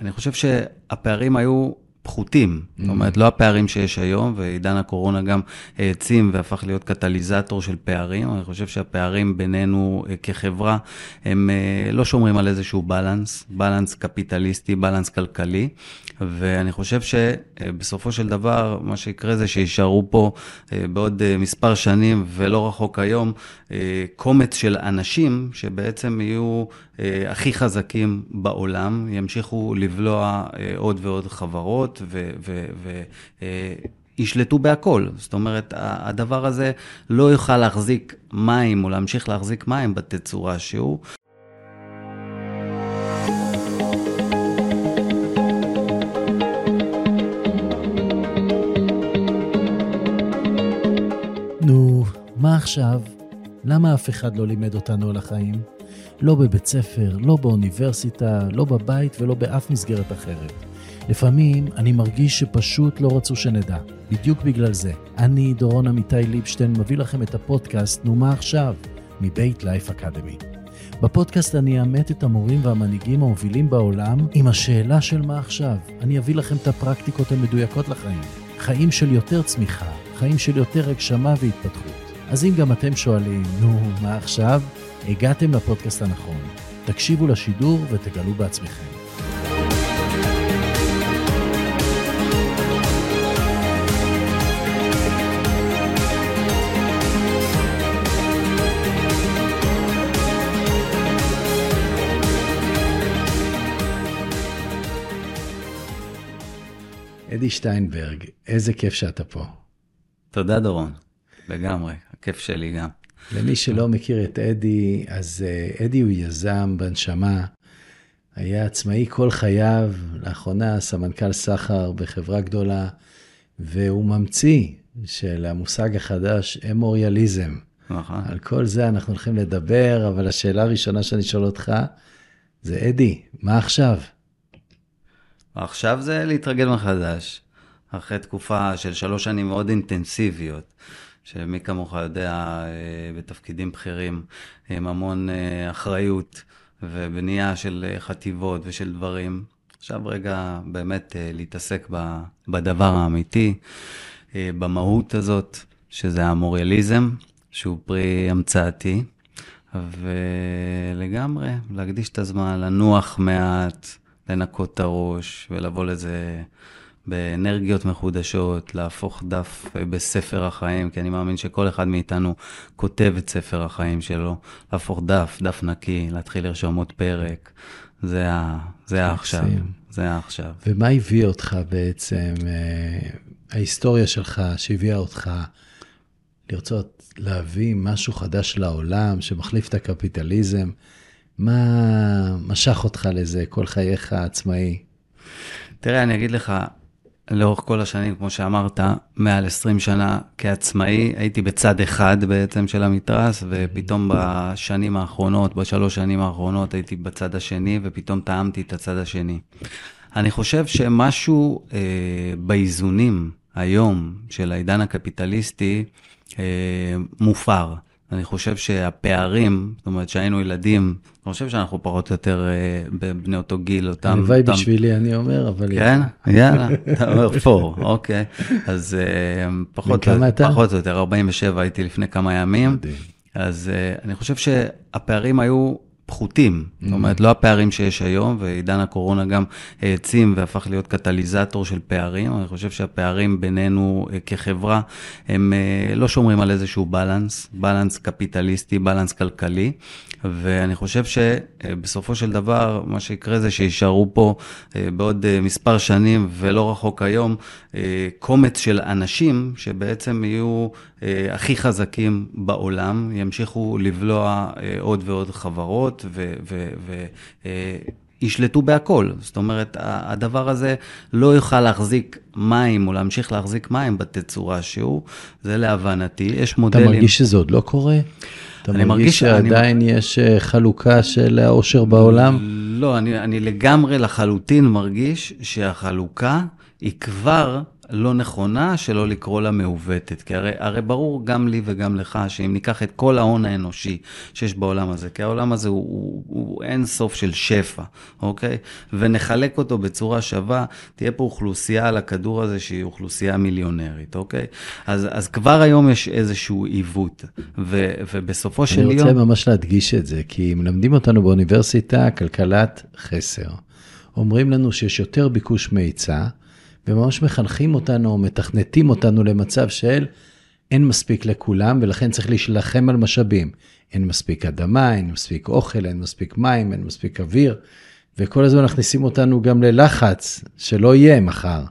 אני חושב שהפערים היו פחותים. Mm-hmm. זאת אומרת, לא הפערים שיש היום, ועידן הקורונה גם העצים והפך להיות קטליזטור של פערים. אני חושב שהפערים בינינו אה, כחברה, הם אה, לא שומרים על איזשהו בלנס, בלנס קפיטליסטי, בלנס כלכלי. ואני חושב שבסופו של דבר, מה שיקרה זה שישארו פה אה, בעוד מספר שנים, ולא רחוק היום, קומץ של אנשים שבעצם יהיו הכי חזקים בעולם, ימשיכו לבלוע עוד ועוד חברות. וישלטו בהכל. זאת אומרת, הדבר הזה לא יוכל להחזיק מים או להמשיך להחזיק מים בתצורה שהוא. עכשיו? למה אף אחד לא לימד אותנו על החיים? לא בבית ספר, לא באוניברסיטה, לא בבית ולא באף מסגרת אחרת. לפעמים אני מרגיש שפשוט לא רצו שנדע. בדיוק בגלל זה. אני, דורון עמיתי ליבשטיין, מביא לכם את הפודקאסט "נו מה עכשיו?" מבית לייף אקדמי. בפודקאסט אני אאמת את המורים והמנהיגים המובילים בעולם עם השאלה של מה עכשיו. אני אביא לכם את הפרקטיקות המדויקות לחיים. חיים של יותר צמיחה, חיים של יותר הגשמה והתפתחות. אז אם גם אתם שואלים, נו, מה עכשיו? הגעתם לפודקאסט הנכון. תקשיבו לשידור ותגלו בעצמכם. אדי שטיינברג, איזה כיף שאתה פה. תודה, דורון. לגמרי, הכיף שלי גם. למי שלא מכיר את אדי, אז אה, אדי הוא יזם בנשמה, היה עצמאי כל חייו, לאחרונה סמנכ"ל סחר בחברה גדולה, והוא ממציא של המושג החדש, אמוריאליזם. נכון. על כל זה אנחנו הולכים לדבר, אבל השאלה הראשונה שאני שואל אותך, זה אדי, מה עכשיו? עכשיו זה להתרגל מחדש, אחרי תקופה של שלוש שנים מאוד אינטנסיביות, שמי כמוך יודע, אה, בתפקידים בכירים, עם המון אה, אחריות ובנייה של אה, חטיבות ושל דברים. עכשיו רגע באמת להתעסק בדבר האמיתי, במהות הזאת, שזה המוריאליזם, שהוא פרי המצאתי, ולגמרי להקדיש את הזמן, לנוח מעט. לנקות את הראש ולבוא לזה באנרגיות מחודשות, להפוך דף בספר החיים, כי אני מאמין שכל אחד מאיתנו כותב את ספר החיים שלו, להפוך דף, דף נקי, להתחיל לרשום עוד פרק. זה, ה, זה העכשיו, זה העכשיו. ומה הביא אותך בעצם, אה, ההיסטוריה שלך שהביאה אותך לרצות להביא משהו חדש לעולם, שמחליף את הקפיטליזם? מה משך אותך לזה כל חייך העצמאי? תראה, אני אגיד לך, לאורך כל השנים, כמו שאמרת, מעל 20 שנה כעצמאי, הייתי בצד אחד בעצם של המתרס, ופתאום בשנים האחרונות, בשלוש שנים האחרונות, הייתי בצד השני, ופתאום טעמתי את הצד השני. אני חושב שמשהו אה, באיזונים היום של העידן הקפיטליסטי אה, מופר. אני חושב שהפערים, זאת אומרת שהיינו ילדים, אני חושב שאנחנו פחות או יותר אה, בבני אותו גיל, אותם... הלוואי אותם... בשבילי, אני אומר, אבל... כן? יאללה, אתה אומר פור, אוקיי. אז אה, פחות, פחות או יותר, 47 הייתי לפני כמה ימים. אז אה, אני חושב שהפערים היו פחותים. Mm-hmm. זאת אומרת, לא הפערים שיש היום, ועידן הקורונה גם העצים והפך להיות קטליזטור של פערים. אני חושב שהפערים בינינו אה, כחברה, הם אה, לא שומרים על איזשהו בלנס, בלנס קפיטליסטי, בלנס כלכלי. ואני חושב שבסופו של דבר, מה שיקרה זה שישארו פה אה, בעוד מספר שנים, ולא רחוק היום, קומץ של אנשים שבעצם יהיו הכי חזקים בעולם, ימשיכו לבלוע עוד ועוד חברות. וישלטו בהכל. זאת אומרת, הדבר הזה לא יוכל להחזיק מים או להמשיך להחזיק מים בתצורה שהוא, זה להבנתי, יש מודלים... אתה מרגיש שזה עוד לא קורה? אתה מרגיש מרגיש שעדיין אני... יש אה, חלוקה של העושר בעולם? לא, אני, אני לגמרי לחלוטין מרגיש שהחלוקה היא כבר לא נכונה, שלא לקרוא לה מעוותת. כי הרי, הרי ברור גם לי וגם לך, שאם ניקח את כל ההון האנושי שיש בעולם הזה, כי העולם הזה הוא, הוא, הוא אין סוף של שפע, אוקיי? ונחלק אותו בצורה שווה, תהיה פה אוכלוסייה על הכדור הזה שהיא אוכלוסייה מיליונרית, אוקיי? אז, אז כבר היום יש איזשהו עיוות, ו, ובסופו של יום... אני רוצה ממש להדגיש את זה, כי מלמדים אותנו באוניברסיטה כלכלת חסר. אומרים לנו שיש יותר ביקוש מהיצע, וממש מחנכים אותנו, מתכנתים אותנו למצב של אין מספיק לכולם, ולכן צריך להילחם על משאבים. אין מספיק אדמה, אין מספיק אוכל, אין מספיק מים, אין מספיק אוויר, וכל הזמן מכניסים אותנו גם ללחץ שלא יהיה מחר.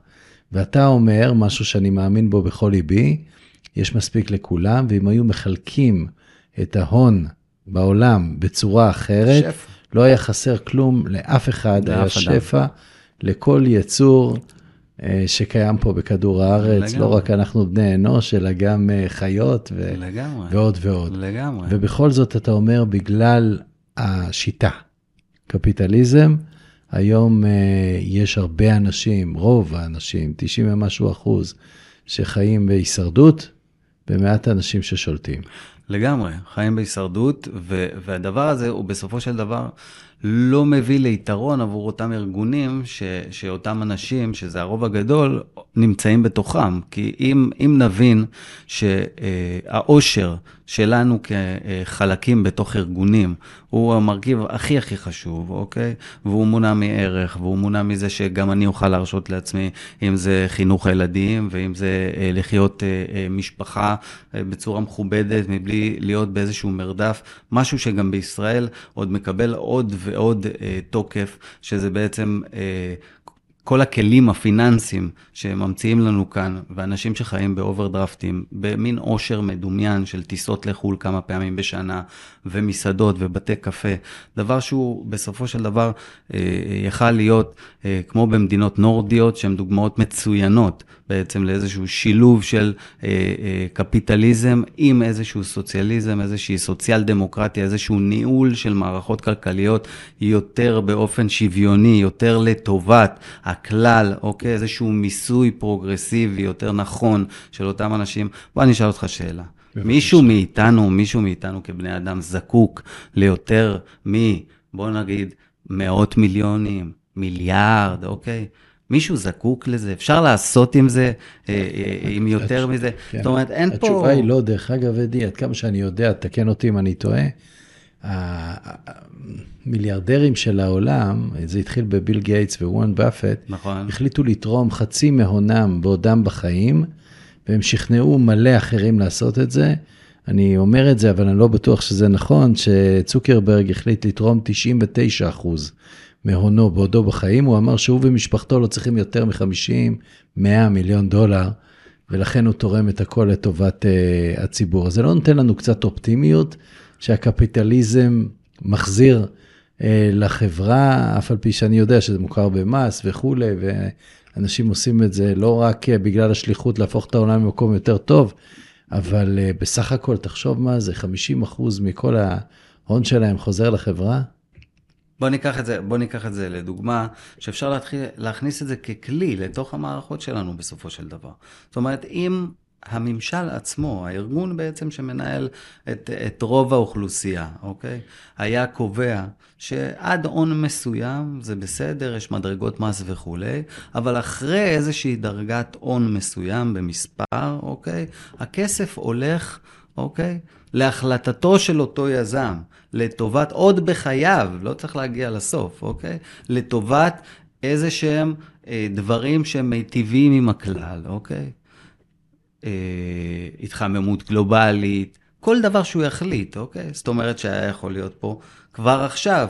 ואתה אומר, משהו שאני מאמין בו בכל ליבי, יש מספיק לכולם, ואם היו מחלקים את ההון בעולם בצורה אחרת, שפע. לא היה חסר כלום לאף אחד, היה שפע לכל יצור שקיים פה בכדור הארץ, לגמרי. לא רק אנחנו בני אנוש, אלא גם אה, חיות ו... לגמרי. ועוד ועוד. לגמרי. ובכל זאת אתה אומר, בגלל השיטה, קפיטליזם, היום uh, יש הרבה אנשים, רוב האנשים, 90 ומשהו אחוז, שחיים בהישרדות, ומעט אנשים ששולטים. לגמרי, חיים בהישרדות, ו- והדבר הזה הוא בסופו של דבר לא מביא ליתרון עבור אותם ארגונים, ש- שאותם אנשים, שזה הרוב הגדול, נמצאים בתוכם. כי אם, אם נבין שהעושר שלנו כחלקים בתוך ארגונים הוא המרכיב הכי הכי חשוב, אוקיי? והוא מונע מערך, והוא מונע מזה שגם אני אוכל להרשות לעצמי, אם זה חינוך הילדים, ואם זה אה, לחיות אה, אה, משפחה בצורה מכובדת, מבלי להיות באיזשהו מרדף, משהו שגם בישראל עוד מקבל עוד ועוד תוקף, שזה בעצם... כל הכלים הפיננסיים שממציאים לנו כאן, ואנשים שחיים באוברדרפטים, במין עושר מדומיין של טיסות לחו"ל כמה פעמים בשנה, ומסעדות ובתי קפה, דבר שהוא בסופו של דבר אה, יכל להיות אה, כמו במדינות נורדיות, שהן דוגמאות מצוינות בעצם לאיזשהו שילוב של אה, אה, קפיטליזם עם איזשהו סוציאליזם, איזושהי סוציאל דמוקרטיה, איזשהו ניהול של מערכות כלכליות יותר באופן שוויוני, יותר לטובת הכלל, אוקיי? איזשהו מיסוי פרוגרסיבי יותר נכון של אותם אנשים. בוא אני אשאל אותך שאלה. מישהו מאיתנו, מישהו מאיתנו כבני אדם זקוק ליותר מ, בוא נגיד, מאות מיליונים, מיליארד, אוקיי? מישהו זקוק לזה? אפשר לעשות עם זה, אה, אה, עם יותר מזה? כן. זאת אומרת, אין פה... התשובה היא לא, דרך אגב, אדי, עד כמה שאני יודע, תקן אותי אם אני טועה, המיליארדרים של העולם, זה התחיל בביל גייטס ווואן באפט, נכון. החליטו לתרום חצי מהונם בעודם בחיים, והם שכנעו מלא אחרים לעשות את זה. אני אומר את זה, אבל אני לא בטוח שזה נכון, שצוקרברג החליט לתרום 99 אחוז מהונו בעודו בחיים, הוא אמר שהוא ומשפחתו לא צריכים יותר מ-50, 100 מיליון דולר, ולכן הוא תורם את הכל לטובת uh, הציבור. אז זה לא נותן לנו קצת אופטימיות שהקפיטליזם מחזיר uh, לחברה, אף על פי שאני יודע שזה מוכר במס וכולי, ואנשים עושים את זה לא רק uh, בגלל השליחות להפוך את העולם למקום יותר טוב, אבל uh, בסך הכל, תחשוב מה זה, 50 אחוז מכל ההון שלהם חוזר לחברה. בוא ניקח את זה, בוא ניקח את זה לדוגמה, שאפשר להתחיל, להכניס את זה ככלי לתוך המערכות שלנו בסופו של דבר. זאת אומרת, אם הממשל עצמו, הארגון בעצם שמנהל את, את רוב האוכלוסייה, אוקיי? היה קובע שעד הון מסוים זה בסדר, יש מדרגות מס וכולי, אבל אחרי איזושהי דרגת הון מסוים במספר, אוקיי? הכסף הולך, אוקיי? להחלטתו של אותו יזם, לטובת, עוד בחייו, לא צריך להגיע לסוף, אוקיי? לטובת איזה שהם אה, דברים שהם מיטיבים עם הכלל, אוקיי? אה, התחממות גלובלית, כל דבר שהוא יחליט, אוקיי? זאת אומרת שהיה יכול להיות פה כבר עכשיו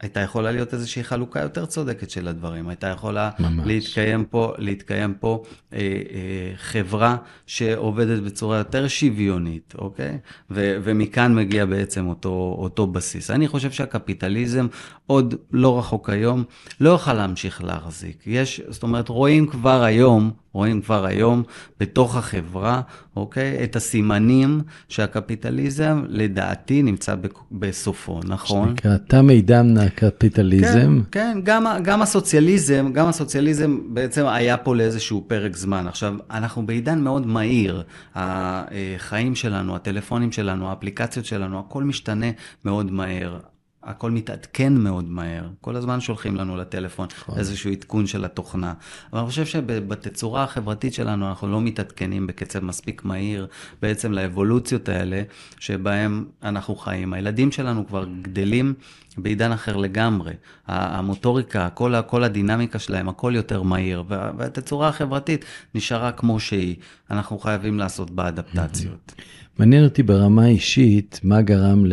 הייתה יכולה להיות איזושהי חלוקה יותר צודקת של הדברים. הייתה יכולה ממש. להתקיים פה, להתקיים פה אה, אה, חברה שעובדת בצורה יותר שוויונית, אוקיי? ו, ומכאן מגיע בעצם אותו, אותו בסיס. אני חושב שהקפיטליזם עוד לא רחוק היום, לא יוכל להמשיך להחזיק. יש, זאת אומרת, רואים כבר היום, רואים כבר היום בתוך החברה, אוקיי? את הסימנים שהקפיטליזם, לדעתי, נמצא בסופו, נכון? שנקרא, תם עידן הקפיטליזם. כן, כן, גם, גם הסוציאליזם, גם הסוציאליזם בעצם היה פה לאיזשהו פרק זמן. עכשיו, אנחנו בעידן מאוד מהיר. החיים שלנו, הטלפונים שלנו, האפליקציות שלנו, הכל משתנה מאוד מהר. הכל מתעדכן מאוד מהר. כל הזמן שולחים לנו לטלפון נכון. איזשהו עדכון של התוכנה. אבל אני חושב שבתצורה החברתית שלנו אנחנו לא מתעדכנים בקצב מספיק מהיר בעצם לאבולוציות האלה שבהם אנחנו חיים. הילדים שלנו כבר גדלים בעידן אחר לגמרי. המוטוריקה, כל, כל הדינמיקה שלהם, הכל יותר מהיר, והתצורה החברתית נשארה כמו שהיא. אנחנו חייבים לעשות בה אדפטציות. מעניין אותי ברמה אישית, מה גרם ל...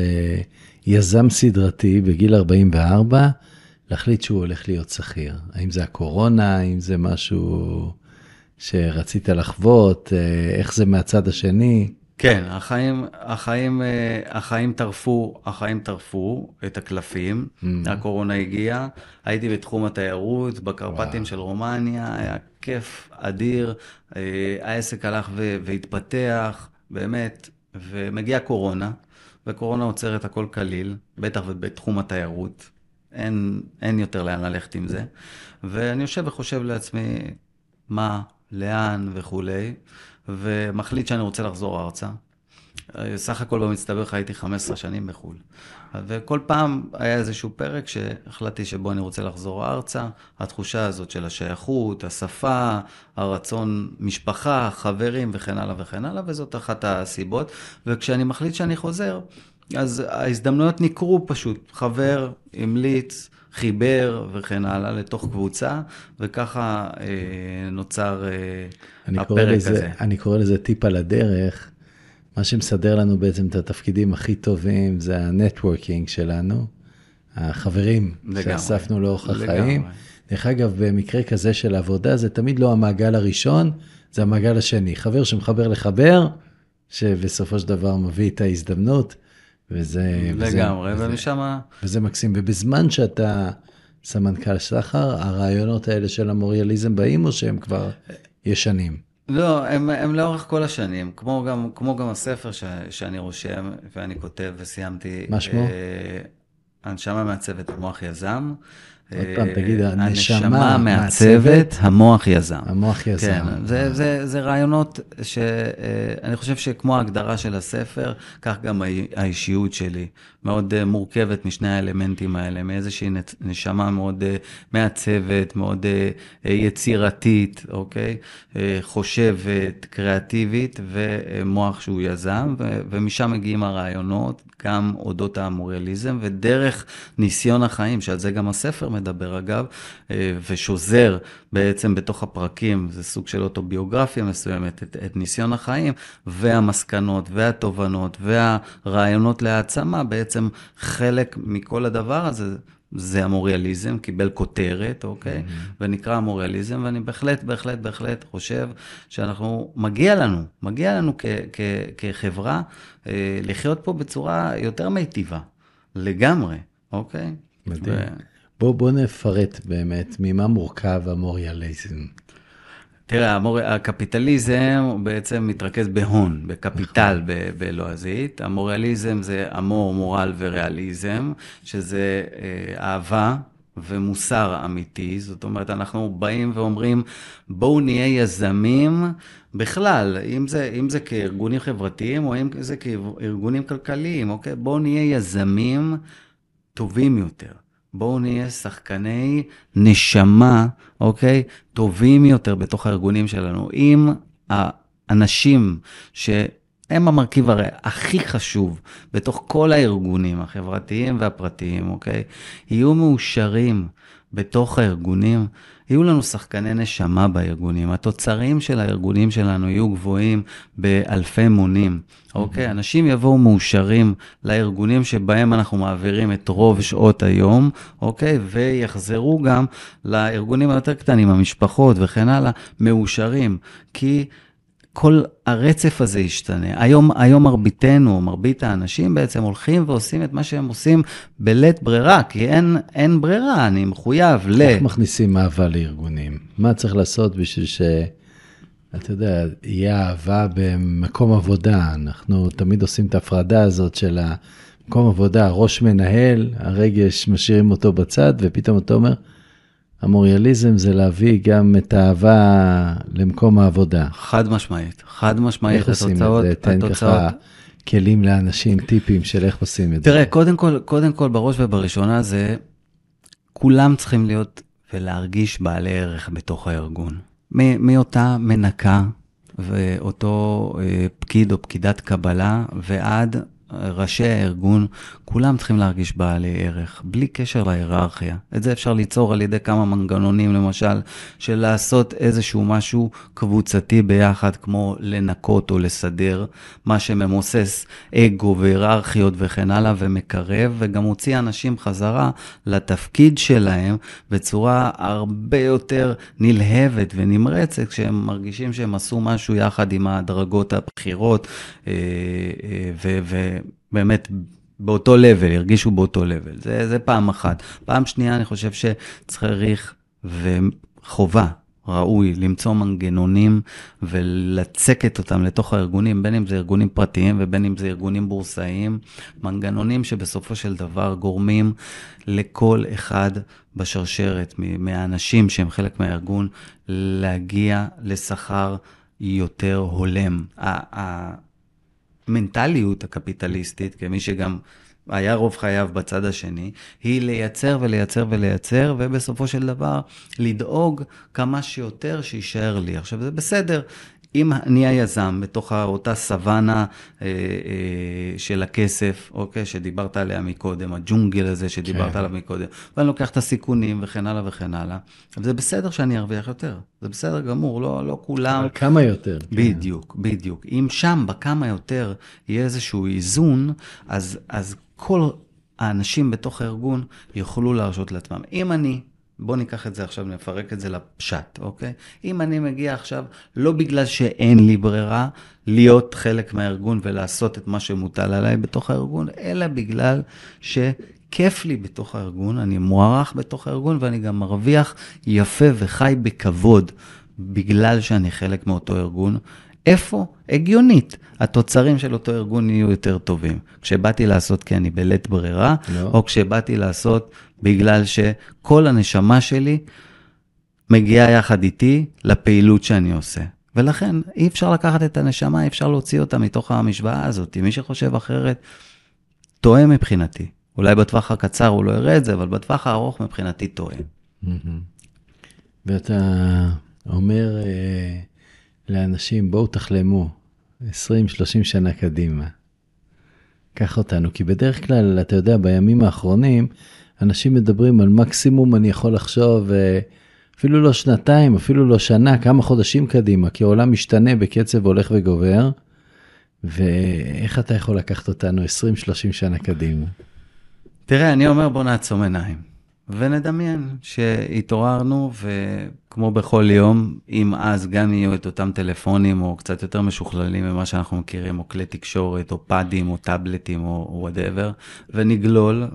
יזם סדרתי בגיל 44, להחליט שהוא הולך להיות שכיר. האם זה הקורונה, האם זה משהו שרצית לחוות, אה, איך זה מהצד השני? כן, החיים, החיים, אה, החיים טרפו, החיים טרפו את הקלפים, mm. הקורונה הגיעה, הייתי בתחום התיירות, בקרפטים וואו. של רומניה, היה כיף אדיר, אה, העסק הלך והתפתח, באמת, ומגיעה קורונה. וקורונה עוצרת הכל כליל, בטח ובתחום התיירות. אין, אין יותר לאן ללכת עם זה. ואני יושב וחושב לעצמי, מה, לאן וכולי, ומחליט שאני רוצה לחזור ארצה. סך הכל במצטבר חייתי 15 שנים בחו"ל. וכל פעם היה איזשהו פרק שהחלטתי שבו אני רוצה לחזור ארצה. התחושה הזאת של השייכות, השפה, הרצון משפחה, חברים וכן הלאה וכן הלאה, וזאת אחת הסיבות. וכשאני מחליט שאני חוזר, אז ההזדמנויות ניכרו פשוט. חבר המליץ, חיבר וכן הלאה לתוך קבוצה, וככה אה, נוצר אה, הפרק לזה, הזה. אני קורא לזה טיפ על הדרך. מה שמסדר לנו בעצם את התפקידים הכי טובים זה ה networking שלנו, החברים לגמרי, שאספנו לאורך החיים. דרך אגב, במקרה כזה של עבודה, זה תמיד לא המעגל הראשון, זה המעגל השני. חבר שמחבר לחבר, שבסופו של דבר מביא את ההזדמנות, וזה... לגמרי, וזה, ומשם... וזה מקסים. ובזמן שאתה סמנכ"ל סחר, הרעיונות האלה של המוריאליזם באים, או שהם כבר ישנים? לא, הם, הם לאורך כל השנים, כמו גם, כמו גם הספר ש, שאני רושם ואני כותב וסיימתי. מה שמו? אה, הנשמה מעצבת המוח יזם. עוד פעם, תגיד, הנשמה מעצבת, המוח יזם. המוח יזם. כן, זה, זה, זה רעיונות שאני אה, חושב שכמו ההגדרה של הספר, כך גם האישיות שלי. מאוד אה, מורכבת משני האלמנטים האלה, מאיזושהי נשמה מאוד אה, מעצבת, מאוד יצירתית, אוקיי? חושבת, קריאטיבית, ומוח שהוא יזם, ומשם מגיעים הרעיונות, גם אודות המוריאליזם, ודרך ניסיון החיים, שעל זה גם הספר מדבר אגב, אה, ושוזר בעצם בתוך הפרקים, זה סוג של אוטוביוגרפיה מסוימת, את, את ניסיון החיים, והמסקנות, והתובנות, והרעיונות להעצמה, בעצם חלק מכל הדבר הזה. זה המוריאליזם, קיבל כותרת, אוקיי? Mm-hmm. ונקרא המוריאליזם, ואני בהחלט, בהחלט, בהחלט חושב שאנחנו, מגיע לנו, מגיע לנו כ, כ, כחברה אה, לחיות פה בצורה יותר מיטיבה, לגמרי, אוקיי? מדהים. ו... בוא, בוא נפרט באמת ממה מורכב המוריאליזם. תראה, המור... הקפיטליזם הוא בעצם מתרכז בהון, בקפיטל נכון. בלועזית. המוריאליזם זה אמור, מורל וריאליזם, שזה אה, אהבה ומוסר אמיתי. זאת אומרת, אנחנו באים ואומרים, בואו נהיה יזמים בכלל, אם זה, אם זה כארגונים חברתיים או אם זה כארגונים כלכליים, אוקיי? בואו נהיה יזמים טובים יותר. בואו נהיה שחקני נשמה, אוקיי? טובים יותר בתוך הארגונים שלנו. אם האנשים שהם המרכיב הרי הכי חשוב בתוך כל הארגונים החברתיים והפרטיים, אוקיי? יהיו מאושרים בתוך הארגונים, יהיו לנו שחקני נשמה בארגונים, התוצרים של הארגונים שלנו יהיו גבוהים באלפי מונים, אוקיי? אנשים יבואו מאושרים לארגונים שבהם אנחנו מעבירים את רוב שעות היום, אוקיי? ויחזרו גם לארגונים היותר קטנים, המשפחות וכן הלאה, מאושרים, כי... כל הרצף הזה ישתנה. היום, היום מרביתנו, מרבית האנשים בעצם הולכים ועושים את מה שהם עושים בלית ברירה, כי אין, אין ברירה, אני מחויב ל... איך מכניסים אהבה לארגונים? מה צריך לעשות בשביל אתה יודע, יהיה אהבה במקום עבודה. אנחנו תמיד עושים את ההפרדה הזאת של המקום עבודה, ראש מנהל, הרגש משאירים אותו בצד, ופתאום אתה אומר, המוריאליזם זה להביא גם את האהבה למקום העבודה. חד משמעית, חד משמעית. איך עושים את זה? תן ככה כלים לאנשים, טיפים של איך עושים את תראה, זה. תראה, קודם כל, קודם כל, בראש ובראשונה זה, כולם צריכים להיות ולהרגיש בעלי ערך בתוך הארגון. מאותה מנקה ואותו אה, פקיד או פקידת קבלה ועד ראשי הארגון, כולם צריכים להרגיש בעלי ערך, בלי קשר להיררכיה. את זה אפשר ליצור על ידי כמה מנגנונים, למשל, של לעשות איזשהו משהו קבוצתי ביחד, כמו לנקות או לסדר, מה שממוסס אגו והיררכיות וכן הלאה, ומקרב, וגם מוציא אנשים חזרה לתפקיד שלהם בצורה הרבה יותר נלהבת ונמרצת, כשהם מרגישים שהם עשו משהו יחד עם הדרגות הבכירות, אה, אה, ו... באמת באותו לבל, הרגישו באותו לבל. זה, זה פעם אחת. פעם שנייה, אני חושב שצריך וחובה, ראוי, למצוא מנגנונים ולצקת אותם לתוך הארגונים, בין אם זה ארגונים פרטיים ובין אם זה ארגונים בורסאיים, מנגנונים שבסופו של דבר גורמים לכל אחד בשרשרת מהאנשים שהם חלק מהארגון להגיע לשכר יותר הולם. המנטליות הקפיטליסטית, כמי שגם היה רוב חייו בצד השני, היא לייצר ולייצר ולייצר, ובסופו של דבר לדאוג כמה שיותר שיישאר לי. עכשיו, זה בסדר, אם אני היזם בתוך אותה סוואנה אה, אה, של הכסף, אוקיי, שדיברת עליה מקודם, הג'ונגל הזה שדיברת כן. עליו מקודם, ואני לוקח את הסיכונים וכן הלאה וכן הלאה, זה בסדר שאני ארוויח יותר, זה בסדר גמור, לא, לא כולם... אבל כמה יותר. כן. בדיוק, כן. בדיוק. אם שם, בכמה יותר, יהיה איזשהו איזון, אז, אז כל האנשים בתוך הארגון יוכלו להרשות לעצמם. אם אני בואו ניקח את זה עכשיו, נפרק את זה לפשט, אוקיי? אם אני מגיע עכשיו, לא בגלל שאין לי ברירה להיות חלק מהארגון ולעשות את מה שמוטל עליי בתוך הארגון, אלא בגלל שכיף לי בתוך הארגון, אני מוערך בתוך הארגון ואני גם מרוויח יפה וחי בכבוד בגלל שאני חלק מאותו ארגון. איפה? הגיונית. התוצרים של אותו ארגון יהיו יותר טובים. כשבאתי לעשות כי אני בלית ברירה, לא. או כשבאתי לעשות בגלל שכל הנשמה שלי מגיעה יחד איתי לפעילות שאני עושה. ולכן אי אפשר לקחת את הנשמה, אי אפשר להוציא אותה מתוך המשוואה הזאת. מי שחושב אחרת, טועה מבחינתי. אולי בטווח הקצר הוא לא יראה את זה, אבל בטווח הארוך מבחינתי טועה. ואתה אומר אה, לאנשים, בואו תחלמו 20-30 שנה קדימה. קח אותנו, כי בדרך כלל, אתה יודע, בימים האחרונים, אנשים מדברים על מקסימום אני יכול לחשוב, אה, אפילו לא שנתיים, אפילו לא שנה, כמה חודשים קדימה, כי העולם משתנה בקצב הולך וגובר, ואיך אתה יכול לקחת אותנו 20-30 שנה קדימה? תראה, אני אומר בוא נעצום עיניים. ונדמיין שהתעוררנו, וכמו בכל יום, אם אז גם יהיו את אותם טלפונים, או קצת יותר משוכללים ממה שאנחנו מכירים, או כלי תקשורת, או pad-ים, או טאבלטים, או whatever, ונגלול,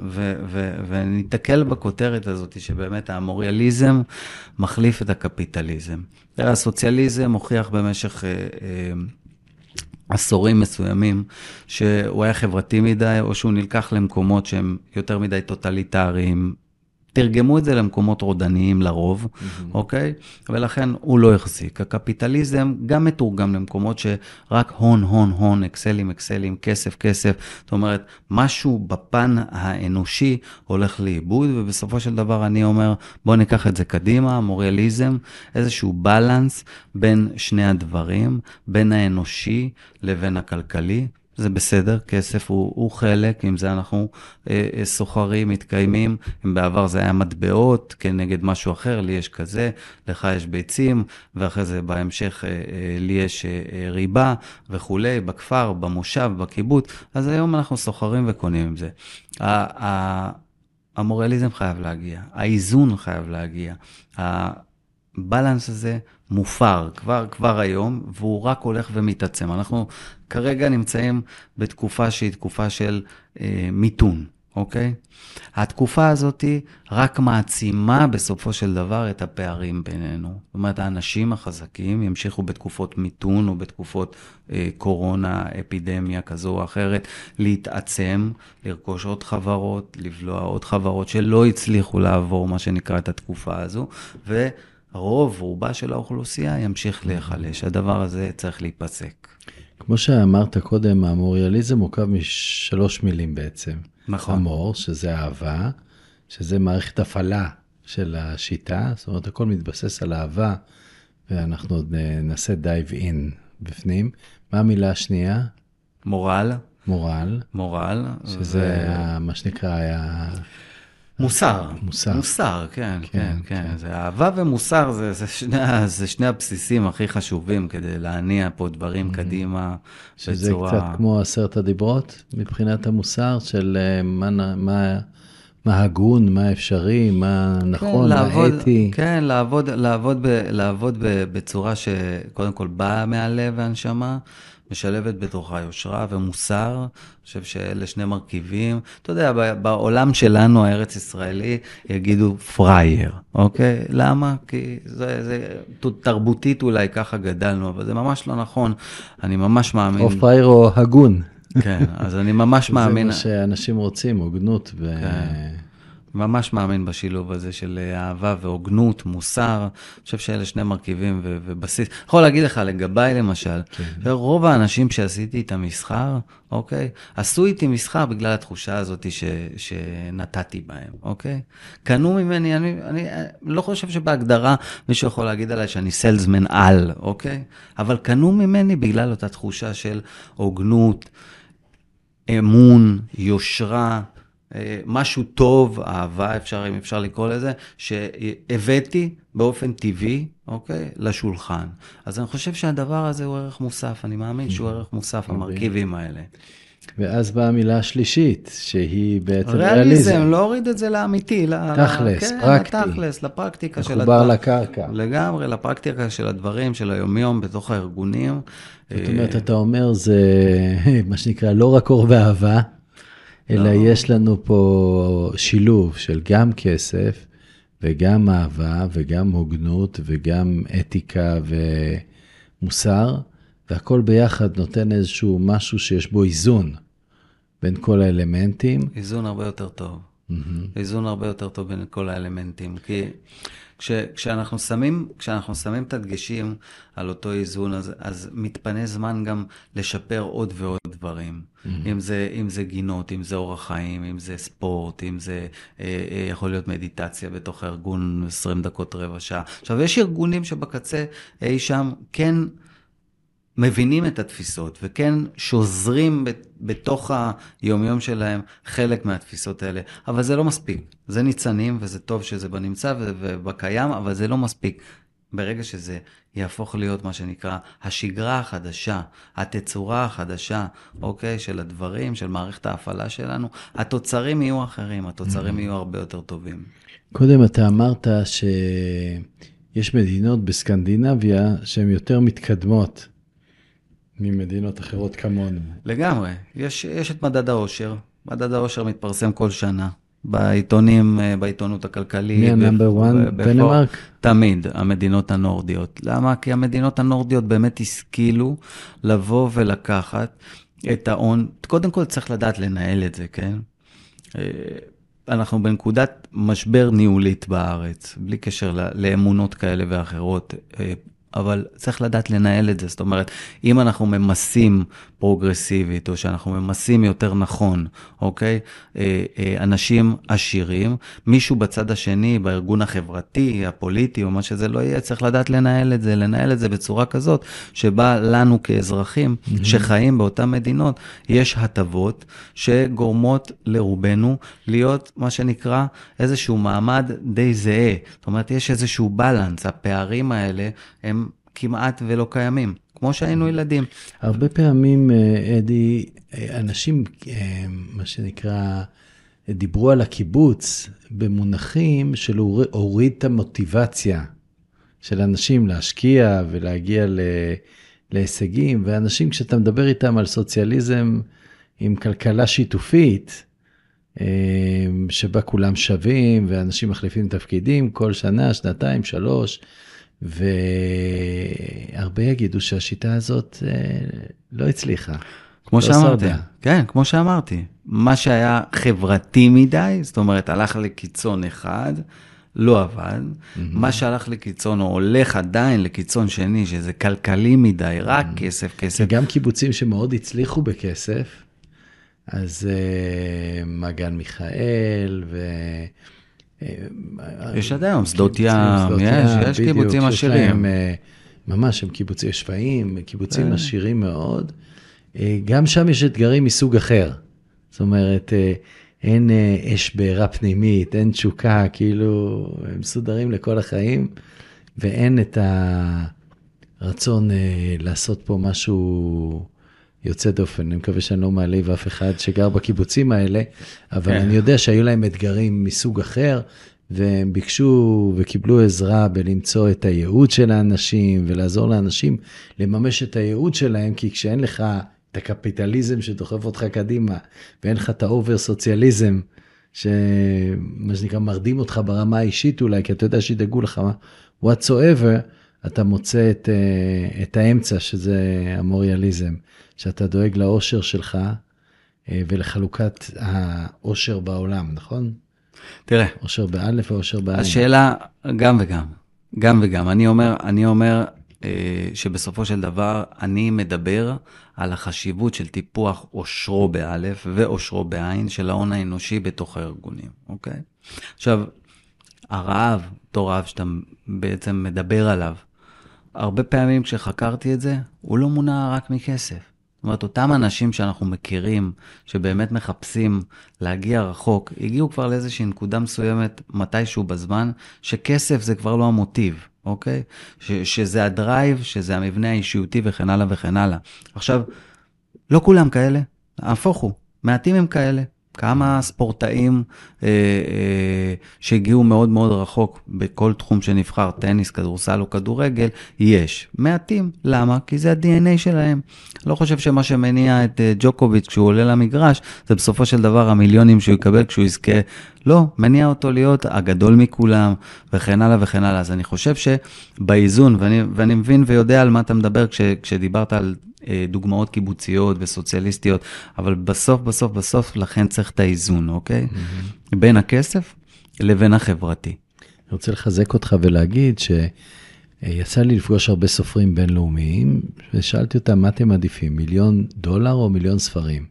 וניתקל בכותרת הזאת, שבאמת אמוריאליזם מחליף את הקפיטליזם. הסוציאליזם הוכיח במשך... אה, אה, עשורים מסוימים, שהוא היה חברתי מדי, או שהוא נלקח למקומות שהם יותר מדי טוטליטריים, תרגמו את זה למקומות רודניים לרוב, mm-hmm. אוקיי? ולכן הוא לא החזיק. הקפיטליזם גם מתורגם למקומות שרק הון, הון, הון, אקסלים, אקסלים, כסף, כסף. זאת אומרת, משהו בפן האנושי הולך לאיבוד, ובסופו של דבר אני אומר, בואו ניקח את זה קדימה, אמוריאליזם, איזשהו balance בין שני הדברים, בין האנושי לבין הכלכלי. זה בסדר, כסף הוא, הוא חלק, עם זה אנחנו אה, אה, סוחרים, מתקיימים. אם בעבר זה היה מטבעות כנגד משהו אחר, לי יש כזה, לך יש ביצים, ואחרי זה בהמשך אה, אה, לי יש אה, אה, ריבה וכולי, בכפר, במושב, בקיבוץ, אז היום אנחנו סוחרים וקונים עם זה. המורליזם חייב להגיע, האיזון חייב להגיע. הבלנס הזה מופר כבר, כבר היום, והוא רק הולך ומתעצם. אנחנו כרגע נמצאים בתקופה שהיא תקופה של אה, מיתון. אוקיי? התקופה הזאת רק מעצימה בסופו של דבר את הפערים בינינו. זאת אומרת, האנשים החזקים ימשיכו בתקופות מיתון או בתקופות אה, קורונה, אפידמיה כזו או אחרת, להתעצם, לרכוש עוד חברות, לבלוע עוד חברות שלא הצליחו לעבור, מה שנקרא, את התקופה הזו, ורוב, רובה של האוכלוסייה ימשיך להיחלש. הדבר הזה צריך להיפסק. כמו שאמרת קודם, המוריאליזם מורכב משלוש מילים בעצם. נכון. אמור, שזה אהבה, שזה מערכת הפעלה של השיטה, זאת אומרת, הכל מתבסס על אהבה, ואנחנו עוד נעשה דייב אין בפנים. מה המילה השנייה? מורל. מורל. מורל. שזה ו... מה שנקרא היה... מוסר. מוסר. מוסר, כן, כן, כן. כן. כן. זה אהבה ומוסר, זה, זה, שני, זה שני הבסיסים הכי חשובים כדי להניע פה דברים mm-hmm. קדימה שזה בצורה... שזה קצת כמו עשרת הדיברות מבחינת המוסר של אה, מה, מה, מה הגון, מה אפשרי, מה נכון, כן, לעבוד, מה אתי. כן, לעבוד, לעבוד, ב, לעבוד ב, בצורה שקודם כל באה מהלב והנשמה. משלבת בתוכה יושרה ומוסר. אני חושב שאלה שני מרכיבים. אתה יודע, בעולם שלנו, הארץ-ישראלי, יגידו פראייר, אוקיי? למה? כי זה, זה תרבותית אולי ככה גדלנו, אבל זה ממש לא נכון. אני ממש מאמין... או פראייר או הגון. כן, אז אני ממש מאמין... זה מה שאנשים רוצים, הוגנות ו... כן. ממש מאמין בשילוב הזה של אה, אהבה והוגנות, מוסר. אני חושב שאלה שני מרכיבים ו- ובסיס. יכול להגיד לך, לגביי למשל, כן. רוב האנשים שעשיתי איתם מסחר, אוקיי, עשו איתי מסחר בגלל התחושה הזאת ש- שנתתי בהם, אוקיי? קנו ממני, אני, אני, אני לא חושב שבהגדרה מישהו יכול להגיד עליי שאני סלזמן על, אוקיי? אבל קנו ממני בגלל אותה תחושה של הוגנות. אמון, יושרה, משהו טוב, אהבה, אפשר, אם אפשר לקרוא לזה, שהבאתי באופן טבעי, אוקיי, לשולחן. אז אני חושב שהדבר הזה הוא ערך מוסף, אני מאמין שהוא ערך מוסף, המרכיבים האלה. ואז באה המילה השלישית, שהיא בעצם ריאליזם. ריאליזם, להוריד את זה לאמיתי. תכלס, כן, פרקטי. תכלס, לפרקטיקה של הדברים. מחובר לקרקע. לגמרי, לפרקטיקה של הדברים, של היומיום בתוך הארגונים. זאת אומרת, אתה אומר, זה מה שנקרא, לא רק אור ואהבה, אלא לא. יש לנו פה שילוב של גם כסף וגם אהבה וגם הוגנות וגם אתיקה ומוסר, והכל ביחד נותן איזשהו משהו שיש בו איזון בין כל האלמנטים. איזון הרבה יותר טוב. Mm-hmm. איזון הרבה יותר טוב בין כל האלמנטים. כי כש, כשאנחנו, שמים, כשאנחנו שמים את הדגשים על אותו איזון, אז, אז מתפנה זמן גם לשפר עוד ועוד דברים. Mm-hmm. אם, זה, אם זה גינות, אם זה אורח חיים, אם זה ספורט, אם זה אה, אה, יכול להיות מדיטציה בתוך הארגון 20 דקות, רבע שעה. עכשיו, יש ארגונים שבקצה אי שם כן... מבינים את התפיסות וכן שוזרים בתוך היומיום שלהם חלק מהתפיסות האלה, אבל זה לא מספיק. זה ניצנים וזה טוב שזה בנמצא ובקיים, אבל זה לא מספיק. ברגע שזה יהפוך להיות מה שנקרא השגרה החדשה, התצורה החדשה, אוקיי, של הדברים, של מערכת ההפעלה שלנו, התוצרים יהיו אחרים, התוצרים mm-hmm. יהיו הרבה יותר טובים. קודם אתה אמרת שיש מדינות בסקנדינביה שהן יותר מתקדמות ממדינות אחרות כמונו. לגמרי. יש, יש את מדד העושר. מדד העושר מתפרסם כל שנה. בעיתונים, אה, בעיתונות הכלכלית. מי ה number 1? דנמרק? תמיד, המדינות הנורדיות. למה? כי המדינות הנורדיות באמת השכילו לבוא ולקחת את ההון. קודם כל צריך לדעת לנהל את זה, כן? אה, אנחנו בנקודת משבר ניהולית בארץ, בלי קשר לאמונות כאלה ואחרות. אבל צריך לדעת לנהל את זה. זאת אומרת, אם אנחנו ממסים פרוגרסיבית, או שאנחנו ממסים יותר נכון, אוקיי? אה, אה, אנשים עשירים, מישהו בצד השני, בארגון החברתי, הפוליטי, או מה שזה לא יהיה, צריך לדעת לנהל את זה, לנהל את זה בצורה כזאת, שבה לנו כאזרחים mm-hmm. שחיים באותן מדינות, יש הטבות שגורמות לרובנו להיות, מה שנקרא, איזשהו מעמד די זהה. זאת אומרת, יש איזשהו בלנס, הפערים האלה הם כמעט ולא קיימים. כמו שהיינו ילדים. הרבה פעמים, אה, אדי, אה, אנשים, אה, מה שנקרא, דיברו על הקיבוץ במונחים של הוריד את המוטיבציה של אנשים להשקיע ולהגיע ל... להישגים, ואנשים, כשאתה מדבר איתם על סוציאליזם עם כלכלה שיתופית, שבה כולם שווים ואנשים מחליפים תפקידים כל שנה, שנתיים, שלוש, והרבה יגידו שהשיטה הזאת לא הצליחה. כמו לא שאמרתי, סודה. כן, כמו שאמרתי, מה שהיה חברתי מדי, זאת אומרת, הלך לקיצון אחד, לא עבד. Mm-hmm. מה שהלך לקיצון, או הולך עדיין לקיצון שני, שזה כלכלי מדי, רק mm-hmm. כסף, כסף. וגם קיבוצים שמאוד הצליחו בכסף, אז uh, מגן מיכאל, ו... אה, יש עד היום, שדות ים, יש, יש קיבוצים עשירים. אה, ממש, הם קיבוצים שפיים, קיבוצים עשירים מאוד. גם שם יש אתגרים מסוג אחר. זאת אומרת, אין אה, אש בעירה פנימית, אין תשוקה, כאילו, הם מסודרים לכל החיים, ואין את הרצון אה, לעשות פה משהו יוצא דופן. אני מקווה שאני לא מעליב אף אחד שגר בקיבוצים האלה, אבל כן. אני יודע שהיו להם אתגרים מסוג אחר, והם ביקשו וקיבלו עזרה בלמצוא את הייעוד של האנשים ולעזור לאנשים לממש את הייעוד שלהם, כי כשאין לך את הקפיטליזם שדוחף אותך קדימה, ואין לך את ה over סוציאליזם, שמה שנקרא מרדים אותך ברמה האישית אולי, כי אתה יודע שידאגו לך whatsoever, אתה מוצא את, אה, את האמצע, שזה האמוריאליזם, שאתה דואג לאושר שלך אה, ולחלוקת האושר בעולם, נכון? תראה. אושר באלף ואושר בעין. השאלה, גם וגם. גם וגם. אני אומר, אני אומר, אה, שבסופו של דבר אני מדבר על החשיבות של טיפוח אושרו באלף ואושרו בעין של ההון האנושי בתוך הארגונים, אוקיי? עכשיו, הרעב, אותו רעב שאתה בעצם מדבר עליו, הרבה פעמים כשחקרתי את זה, הוא לא מונע רק מכסף. זאת אומרת, אותם אנשים שאנחנו מכירים, שבאמת מחפשים להגיע רחוק, הגיעו כבר לאיזושהי נקודה מסוימת, מתישהו בזמן, שכסף זה כבר לא המוטיב. אוקיי? ש, שזה הדרייב, שזה המבנה האישיותי וכן הלאה וכן הלאה. עכשיו, לא כולם כאלה, הפוך הוא, מעטים הם כאלה. כמה ספורטאים אה, אה, שהגיעו מאוד מאוד רחוק בכל תחום שנבחר, טניס, כדורסל או כדורגל, יש. מעטים. למה? כי זה ה-DNA שלהם. לא חושב שמה שמניע את אה, ג'וקוביץ' כשהוא עולה למגרש, זה בסופו של דבר המיליונים שהוא יקבל כשהוא יזכה. לא, מניע אותו להיות הגדול מכולם, וכן הלאה וכן הלאה. אז אני חושב שבאיזון, ואני, ואני מבין ויודע על מה אתה מדבר כש, כשדיברת על דוגמאות קיבוציות וסוציאליסטיות, אבל בסוף, בסוף, בסוף, לכן צריך את האיזון, אוקיי? Mm-hmm. בין הכסף לבין החברתי. אני רוצה לחזק אותך ולהגיד שיצא לי לפגוש הרבה סופרים בינלאומיים, ושאלתי אותם, מה אתם מעדיפים, מיליון דולר או מיליון ספרים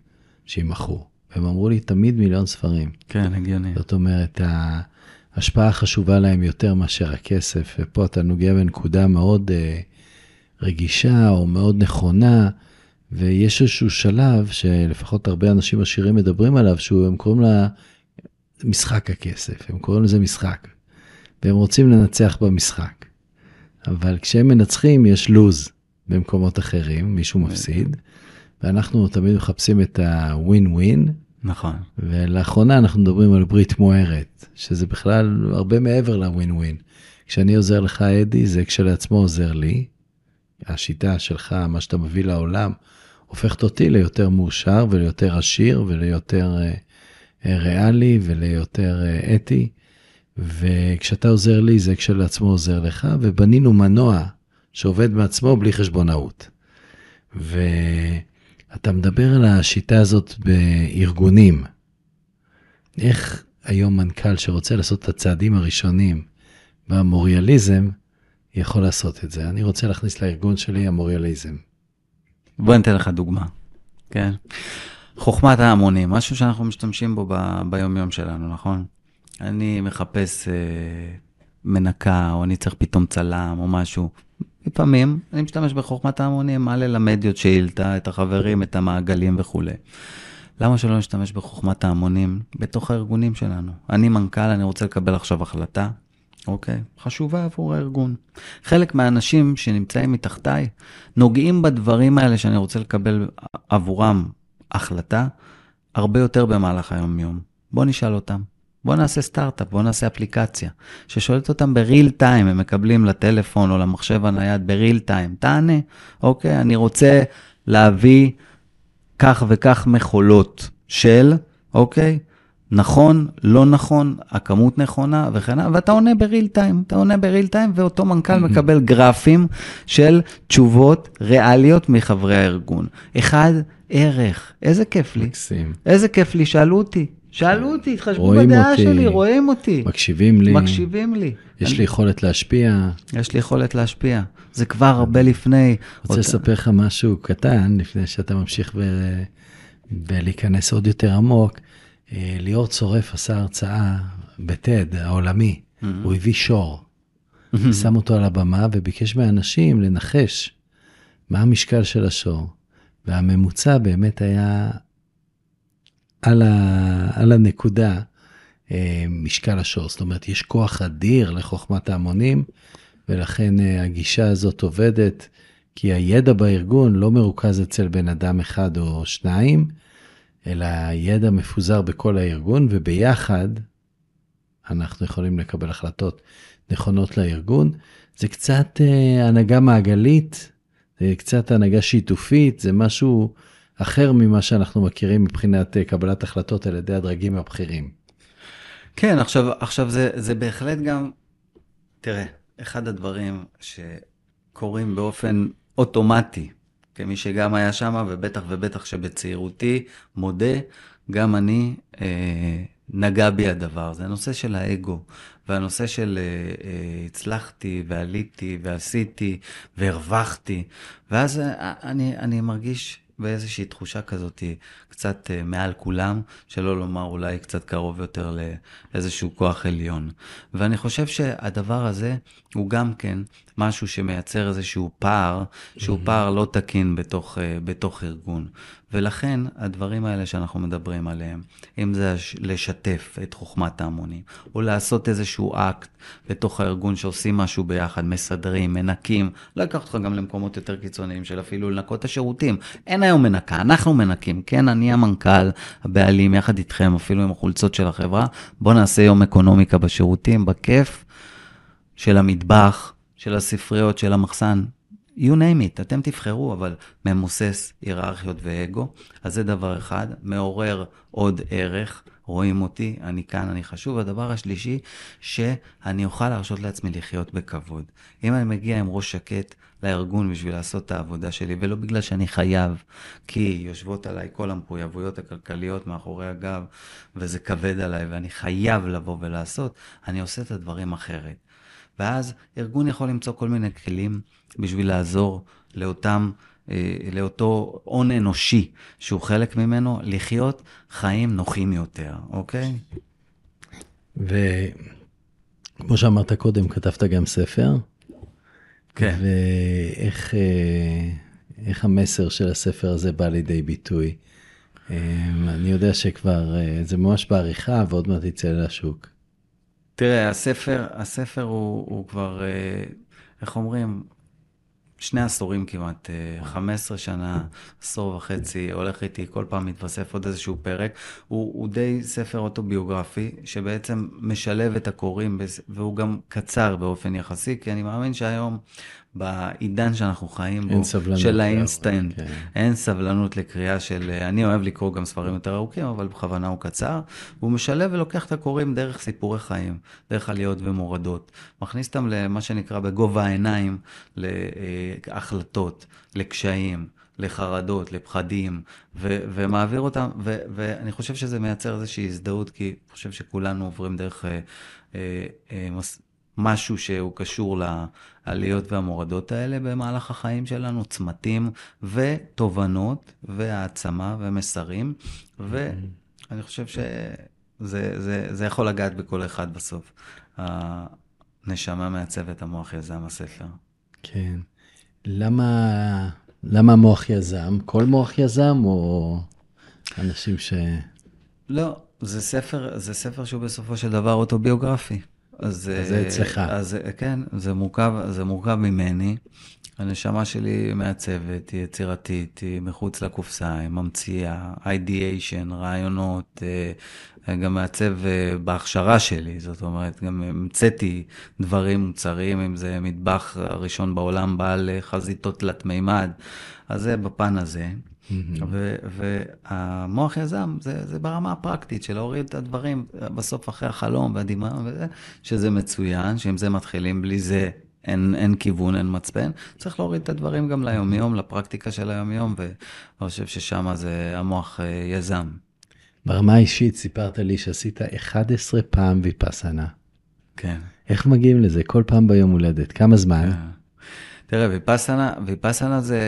שימכרו? והם אמרו לי, תמיד מיליון ספרים. כן, הגיוני. זאת אומרת, ההשפעה חשובה להם יותר מאשר הכסף, ופה אתה נוגע בנקודה מאוד... Uh, רגישה או מאוד נכונה, ויש איזשהו שלב שלפחות הרבה אנשים עשירים מדברים עליו, שהם קוראים לה משחק הכסף, הם קוראים לזה משחק, והם רוצים לנצח במשחק. אבל כשהם מנצחים יש לוז במקומות אחרים, מישהו מפסיד, ואנחנו תמיד מחפשים את הווין ווין. נכון. ולאחרונה אנחנו מדברים על ברית מוארת, שזה בכלל הרבה מעבר לווין ווין. כשאני עוזר לך, אדי, זה כשלעצמו עוזר לי, השיטה שלך, מה שאתה מביא לעולם, הופכת אותי ליותר מאושר וליותר עשיר וליותר אה, אה, ריאלי וליותר אה, אתי. וכשאתה עוזר לי, זה כשלעצמו עוזר לך, ובנינו מנוע שעובד מעצמו בלי חשבונאות. ואתה מדבר על השיטה הזאת בארגונים. איך היום מנכ"ל שרוצה לעשות את הצעדים הראשונים במוריאליזם, יכול לעשות את זה. אני רוצה להכניס לארגון שלי המוריאליזם. בוא ניתן לך דוגמה, כן? חוכמת ההמונים, משהו שאנחנו משתמשים בו ב- ביום-יום שלנו, נכון? אני מחפש אה, מנקה, או אני צריך פתאום צלם, או משהו. לפעמים אני משתמש בחוכמת ההמונים, מעלה למדיות שאילתה, את החברים, את המעגלים וכולי. למה שלא נשתמש בחוכמת ההמונים בתוך הארגונים שלנו? אני מנכ"ל, אני רוצה לקבל עכשיו החלטה, אוקיי? חשובה עבור הארגון. חלק מהאנשים שנמצאים מתחתיי נוגעים בדברים האלה שאני רוצה לקבל עבורם החלטה הרבה יותר במהלך היום-יום. בוא נשאל אותם. בוא נעשה סטארט-אפ, בוא נעשה אפליקציה, ששואלת אותם בריל טיים, הם מקבלים לטלפון או למחשב הנייד בריל טיים. תענה, אוקיי, אני רוצה להביא כך וכך מכולות של, אוקיי, נכון, לא נכון, הכמות נכונה וכן הלאה, ואתה עונה בריל טיים, אתה עונה בריל טיים, ואותו מנכ"ל. מקבל גרפים של תשובות ריאליות מחברי הארגון. אחד, ערך, איזה כיף לי. מקסים. איזה כיף לי, שאלו אותי. שאלו אותי, התחשבו בדעה אותי, שלי, רואים אותי. מקשיבים לי. מקשיבים לי. יש אני... לי יכולת להשפיע. יש לי יכולת להשפיע. זה כבר הרבה לפני. רוצה לספר לך משהו קטן, לפני שאתה ממשיך ב... בלהיכנס עוד יותר עמוק. אה, ליאור צורף עשה הרצאה בטד העולמי, mm-hmm. הוא הביא שור, mm-hmm. שם אותו על הבמה וביקש מהאנשים לנחש מה המשקל של השור. והממוצע באמת היה על, ה, על הנקודה אה, משקל השור. זאת אומרת, יש כוח אדיר לחוכמת ההמונים, ולכן אה, הגישה הזאת עובדת, כי הידע בארגון לא מרוכז אצל בן אדם אחד או שניים, אלא הידע מפוזר בכל הארגון, וביחד אנחנו יכולים לקבל החלטות נכונות לארגון. זה קצת אה, הנהגה מעגלית, זה קצת הנהגה שיתופית, זה משהו אחר ממה שאנחנו מכירים מבחינת אה, קבלת החלטות על ידי הדרגים הבכירים. כן, עכשיו, עכשיו זה, זה בהחלט גם, תראה, אחד הדברים שקורים באופן אוטומטי כמי שגם היה שם, ובטח ובטח שבצעירותי, מודה, גם אני, אה, נגע בי הדבר. זה הנושא של האגו, והנושא של אה, אה, הצלחתי, ועליתי, ועשיתי, והרווחתי. ואז אה, אני, אני מרגיש באיזושהי תחושה כזאת, קצת uh, מעל כולם, שלא לומר אולי קצת קרוב יותר לאיזשהו כוח עליון. ואני חושב שהדבר הזה הוא גם כן משהו שמייצר איזשהו פער, שהוא mm-hmm. פער לא תקין בתוך, uh, בתוך ארגון. ולכן הדברים האלה שאנחנו מדברים עליהם, אם זה לשתף את חוכמת ההמונים, או לעשות איזשהו אקט בתוך הארגון שעושים משהו ביחד, מסדרים, מנקים, אקח אותך גם למקומות יותר קיצוניים של אפילו לנקות את השירותים. אין היום מנקה, אנחנו מנקים, כן, אני המנכ"ל, הבעלים, יחד איתכם, אפילו עם החולצות של החברה, בואו נעשה יום אקונומיקה בשירותים, בכיף של המטבח, של הספריות, של המחסן, you name it, אתם תבחרו, אבל ממוסס היררכיות ואגו, אז זה דבר אחד, מעורר עוד ערך, רואים אותי, אני כאן, אני חשוב. הדבר השלישי, שאני אוכל להרשות לעצמי לחיות בכבוד. אם אני מגיע עם ראש שקט לארגון בשביל לעשות את העבודה שלי, ולא בגלל שאני חייב, כי יושבות עליי כל המחויבויות הכלכליות מאחורי הגב, וזה כבד עליי, ואני חייב לבוא ולעשות, אני עושה את הדברים אחרת. ואז ארגון יכול למצוא כל מיני כלים בשביל לעזור לאותם, אה, לאותו הון אנושי שהוא חלק ממנו, לחיות חיים נוחים יותר, אוקיי? וכמו שאמרת קודם, כתבת גם ספר. כן. ואיך איך המסר של הספר הזה בא לידי ביטוי? אה, אני יודע שכבר, אה, זה ממש בעריכה ועוד מעט יצא לשוק. תראה, הספר, הספר הוא, הוא כבר, אה, איך אומרים, שני עשורים כמעט, 15 אה, שנה, עשור וחצי, הולך איתי, כל פעם מתווסף עוד איזשהו פרק. הוא, הוא די ספר אוטוביוגרפי, שבעצם משלב את הקוראים, והוא גם קצר באופן יחסי, כי אני מאמין שהיום בעידן שאנחנו חיים בו, של האינסטנט. כן. אין סבלנות לקריאה של, אני אוהב לקרוא גם ספרים יותר ארוכים, אבל בכוונה הוא קצר. והוא משלב ולוקח את הקוראים דרך סיפורי חיים, דרך עליות ומורדות. מכניס אותם למה שנקרא בגובה העיניים, להחלטות, לקשיים. לחרדות, לפחדים, ו- ומעביר אותם, ו- ואני חושב שזה מייצר איזושהי הזדהות, כי אני חושב שכולנו עוברים דרך אה, אה, אה, מס- משהו שהוא קשור לעליות והמורדות האלה במהלך החיים שלנו, צמתים ותובנות והעצמה ומסרים, ואני חושב שזה זה, זה יכול לגעת בכל אחד בסוף. הנשמה מעצבת המוח יזם הספר. כן. למה, למה מוח יזם? כל מוח יזם או אנשים ש... לא, זה ספר, זה ספר שהוא בסופו של דבר אוטוביוגרפי. אז זה אצלך. אז כן, זה מורכב, זה מורכב ממני. הנשמה שלי מעצבת, היא יצירתית, היא מחוץ לקופסה, היא ממציאה, אידיאשן, רעיונות, אה, גם מעצב אה, בהכשרה שלי, זאת אומרת, גם המצאתי דברים מוצרים, אם זה מטבח הראשון בעולם בעל חזיתות תלת מימד, אז זה בפן הזה. Mm-hmm. והמוח יזם, זה, זה ברמה הפרקטית של להוריד את הדברים בסוף אחרי החלום והדמעה וזה, שזה מצוין, שאם זה מתחילים בלי זה, אין, אין כיוון, אין מצפן. צריך להוריד את הדברים גם ליומיום, לפרקטיקה של היומיום, ואני חושב ששם זה המוח אה, יזם. ברמה האישית סיפרת לי שעשית 11 פעם ויפאסנה. כן. איך מגיעים לזה? כל פעם ביום הולדת. כמה זמן? כן. תראה, ויפאסנה, ויפאסנה זה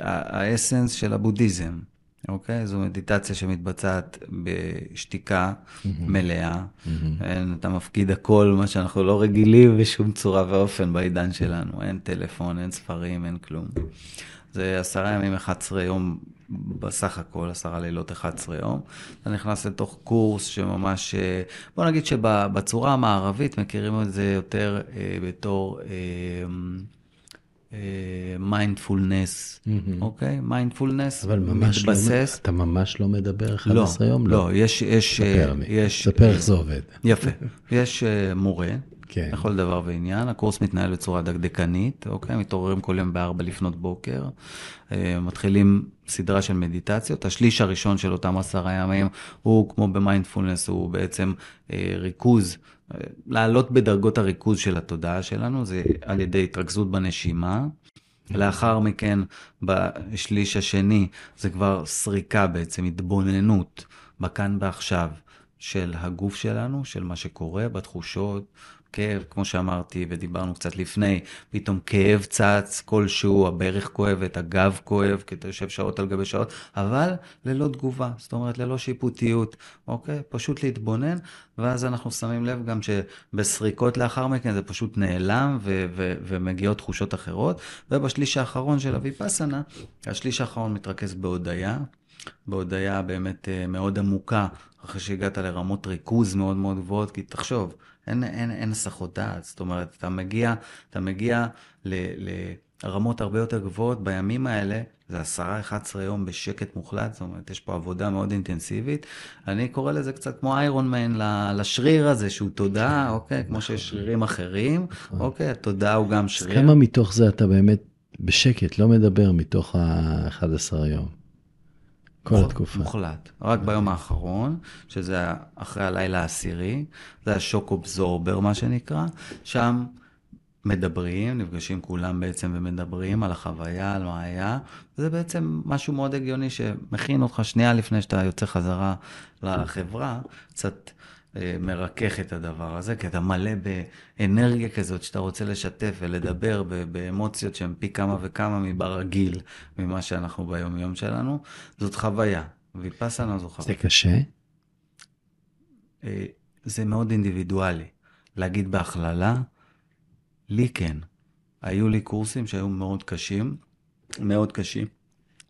אה, האסנס של הבודהיזם, אוקיי? זו מדיטציה שמתבצעת בשתיקה mm-hmm. מלאה. Mm-hmm. אין, אתה מפקיד הכל, מה שאנחנו לא רגילים בשום צורה ואופן בעידן שלנו. אין טלפון, אין ספרים, אין כלום. זה עשרה ימים, 11 יום בסך הכל, עשרה לילות, 11 יום. אתה נכנס לתוך קורס שממש, אה, בוא נגיד שבצורה המערבית מכירים את זה יותר אה, בתור... אה, מיינדפולנס, אוקיי? מיינדפולנס מתבסס. לא, אתה ממש לא מדבר 11 לא, יום? לא, לא, יש... יש ספר לי, יש, ספר איך זה עובד. יפה. יש מורה, כן. לכל דבר ועניין. הקורס מתנהל בצורה דקדקנית, אוקיי? מתעוררים כל יום ב-4 לפנות בוקר. מתחילים סדרה של מדיטציות. השליש הראשון של אותם עשרה ימים הוא, כמו במיינדפולנס, הוא בעצם ריכוז. לעלות בדרגות הריכוז של התודעה שלנו, זה על ידי התרכזות בנשימה. לאחר מכן, בשליש השני, זה כבר סריקה בעצם, התבוננות בכאן ועכשיו של הגוף שלנו, של מה שקורה בתחושות, כאב, כמו שאמרתי ודיברנו קצת לפני, פתאום כאב צץ כלשהו, הברך כואבת, הגב כואב, כי אתה יושב שעות על גבי שעות, אבל ללא תגובה, זאת אומרת ללא שיפוטיות, אוקיי? פשוט להתבונן, ואז אנחנו שמים לב גם שבסריקות לאחר מכן זה פשוט נעלם ו- ו- ומגיעות תחושות אחרות, ובשליש האחרון של הוויפאסנה, השליש האחרון מתרכז בהודיה. בהודיה באמת אה, מאוד עמוקה, אחרי שהגעת לרמות ריכוז מאוד מאוד גבוהות, כי תחשוב, אין, אין, אין הסחות דעת. זאת אומרת, אתה מגיע, אתה מגיע ל, לרמות הרבה יותר גבוהות בימים האלה, זה עשרה, 11 יום בשקט מוחלט, זאת אומרת, יש פה עבודה מאוד אינטנסיבית. אני קורא לזה קצת כמו איירון מן, לשריר הזה, שהוא תודעה, אוקיי? כמו שיש שרירים אחרים, אוקיי? התודעה הוא גם שריר. אז כמה מתוך זה אתה באמת בשקט, לא מדבר מתוך ה-11 יום? כל התקופה. מוחלט. רק ביום האחרון, שזה אחרי הלילה העשירי, זה השוק אובזורבר, מה שנקרא, שם מדברים, נפגשים כולם בעצם ומדברים על החוויה, על מה היה. זה בעצם משהו מאוד הגיוני שמכין אותך שנייה לפני שאתה יוצא חזרה לחברה, קצת מרכך את הדבר הזה, כי אתה מלא באנרגיה כזאת שאתה רוצה לשתף ולדבר באמוציות שהן פי כמה וכמה מברגיל, ממה שאנחנו ביום-יום שלנו. זאת חוויה, ויפאסנה זו חוויה. זה קשה? אה, זה מאוד אינדיבידואלי. להגיד בהכללה, לי כן. היו לי קורסים שהיו מאוד קשים, מאוד קשים,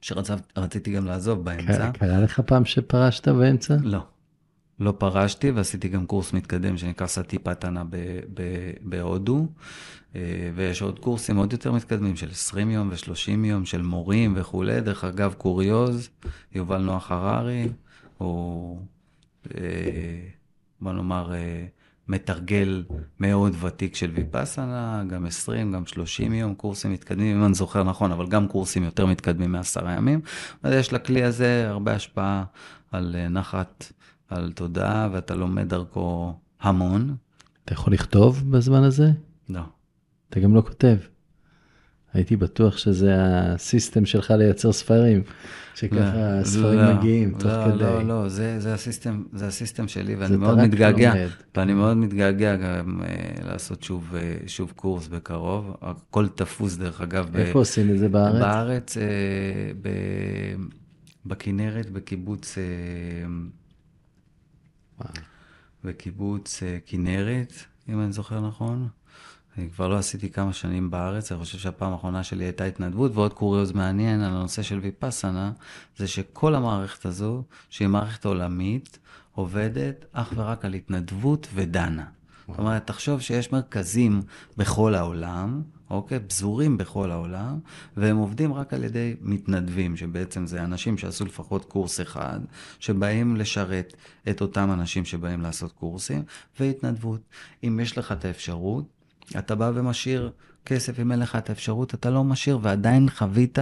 שרציתי גם לעזוב באמצע. קרה לך פעם שפרשת באמצע? לא. לא פרשתי ועשיתי גם קורס מתקדם שנקרא סטי פתנה בהודו, אה, ויש עוד קורסים עוד יותר מתקדמים של 20 יום ו-30 יום של מורים וכולי. דרך אגב, קוריוז, יובל נוח הררי, הוא, אה, בוא נאמר, אה, מתרגל מאוד ותיק של ויפאסנה, גם 20, גם 30 יום, קורסים מתקדמים, אם אני זוכר נכון, אבל גם קורסים יותר מתקדמים מעשרה ימים. ויש לכלי הזה הרבה השפעה על נחת. על תודעה, ואתה לומד דרכו המון. אתה יכול לכתוב בזמן הזה? לא. אתה גם לא כותב. הייתי בטוח שזה הסיסטם שלך לייצר ספרים, שככה לא, הספרים לא, מגיעים לא, תוך לא, כדי. לא, לא, זה, זה, הסיסטם, זה הסיסטם שלי, ואני מאוד מתגעגע, ואני מאוד מתגעגע גם uh, לעשות שוב, uh, שוב קורס בקרוב. הכל תפוס, דרך אגב. איפה ב, עושים את זה בארץ? בארץ, uh, ב, בכנרת, בקיבוץ... Uh, בקיבוץ אה, כנרת, אם אני זוכר נכון. אני כבר לא עשיתי כמה שנים בארץ, אני חושב שהפעם האחרונה שלי הייתה התנדבות, ועוד קוריוז מעניין על הנושא של ויפאסנה, זה שכל המערכת הזו, שהיא מערכת עולמית, עובדת אך ורק על התנדבות ודנה. זאת אומרת, תחשוב שיש מרכזים בכל העולם, אוקיי? פזורים בכל העולם, והם עובדים רק על ידי מתנדבים, שבעצם זה אנשים שעשו לפחות קורס אחד, שבאים לשרת את אותם אנשים שבאים לעשות קורסים, והתנדבות. אם יש לך את האפשרות, אתה בא ומשאיר כסף, אם אין לך את האפשרות, אתה לא משאיר, ועדיין חווית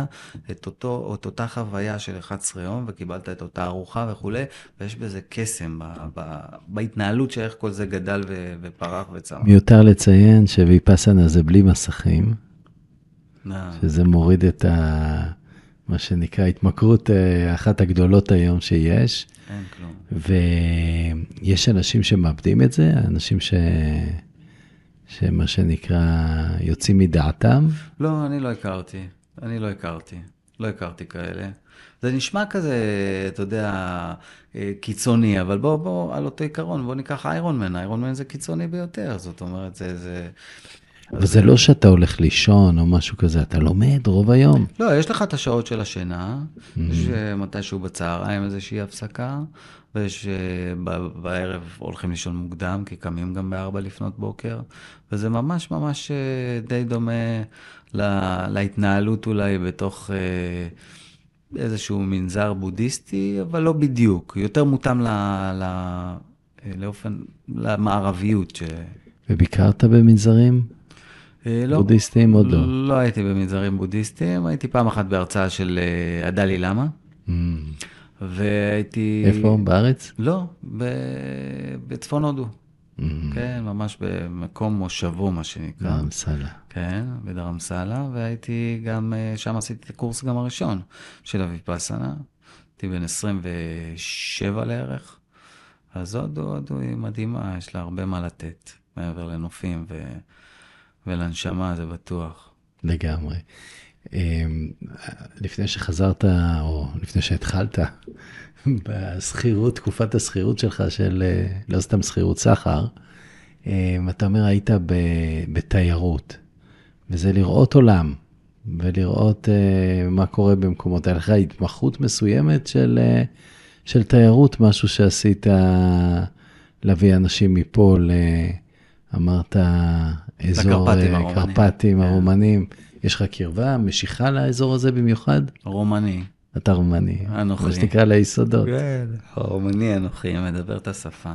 את, אותו, את אותה חוויה של 11 יום, וקיבלת את אותה ארוחה וכולי, ויש בזה קסם ב, ב, בהתנהלות של איך כל זה גדל ו, ופרח וצמח. מיותר לציין שוויפסנה זה בלי מסכים, שזה מוריד את ה... מה שנקרא התמכרות אה, אחת הגדולות היום שיש. אין כלום. ויש אנשים שמאבדים את זה, אנשים ש... שמה שנקרא יוצאים מדעתם? לא, אני לא הכרתי. אני לא הכרתי. לא הכרתי כאלה. זה נשמע כזה, אתה יודע, אה, קיצוני, אבל בוא, בוא, על אותו עיקרון, בוא ניקח איירון מן. איירון מן זה קיצוני ביותר, זאת אומרת, זה... זה... וזה לא שאתה הולך לישון או משהו כזה, אתה לומד רוב היום. לא, יש לך את השעות של השינה, mm-hmm. יש אה, מתישהו בצהריים איזושהי הפסקה, ויש אה, בערב הולכים לישון מוקדם, כי קמים גם בארבע לפנות בוקר, וזה ממש ממש אה, די דומה לה, להתנהלות אולי בתוך איזשהו מנזר בודהיסטי, אבל לא בדיוק, יותר מותאם ל, ל, לאופן, למערביות. ש... וביקרת במנזרים? אה, לא, בודהיסטים עוד לא? לא הייתי במנזרים בודהיסטים, הייתי פעם אחת בהרצאה של אה, הדלי למה. Mm. והייתי... איפה? בארץ? לא, ב... בצפון הודו. Mm. כן, ממש במקום מושבו, מה שנקרא. דרמסלה. כן, בדרמסלה, והייתי גם, אה, שם עשיתי את הקורס גם הראשון של אביפסנה. הייתי בן 27 לערך. אז הודו, הודו היא מדהימה, יש לה הרבה מה לתת, מעבר לנופים ו... ולנשמה, זה בטוח. לגמרי. אמ, לפני שחזרת, או לפני שהתחלת בשכירות, תקופת השכירות שלך, של לא סתם שכירות סחר, אמ, אתה אומר, היית בתיירות, וזה לראות עולם, ולראות אה, מה קורה במקומות. היה לך התמחות מסוימת של, אה, של תיירות, משהו שעשית להביא אנשים מפה. אמרת אזור אה, קרפטים כן. הרומנים. יש לך קרבה, משיכה לאזור הזה במיוחד? רומני. אתה רומני. אנוכי. מה שנקרא ליסודות. כן, רומני אנוכי, מדבר את השפה.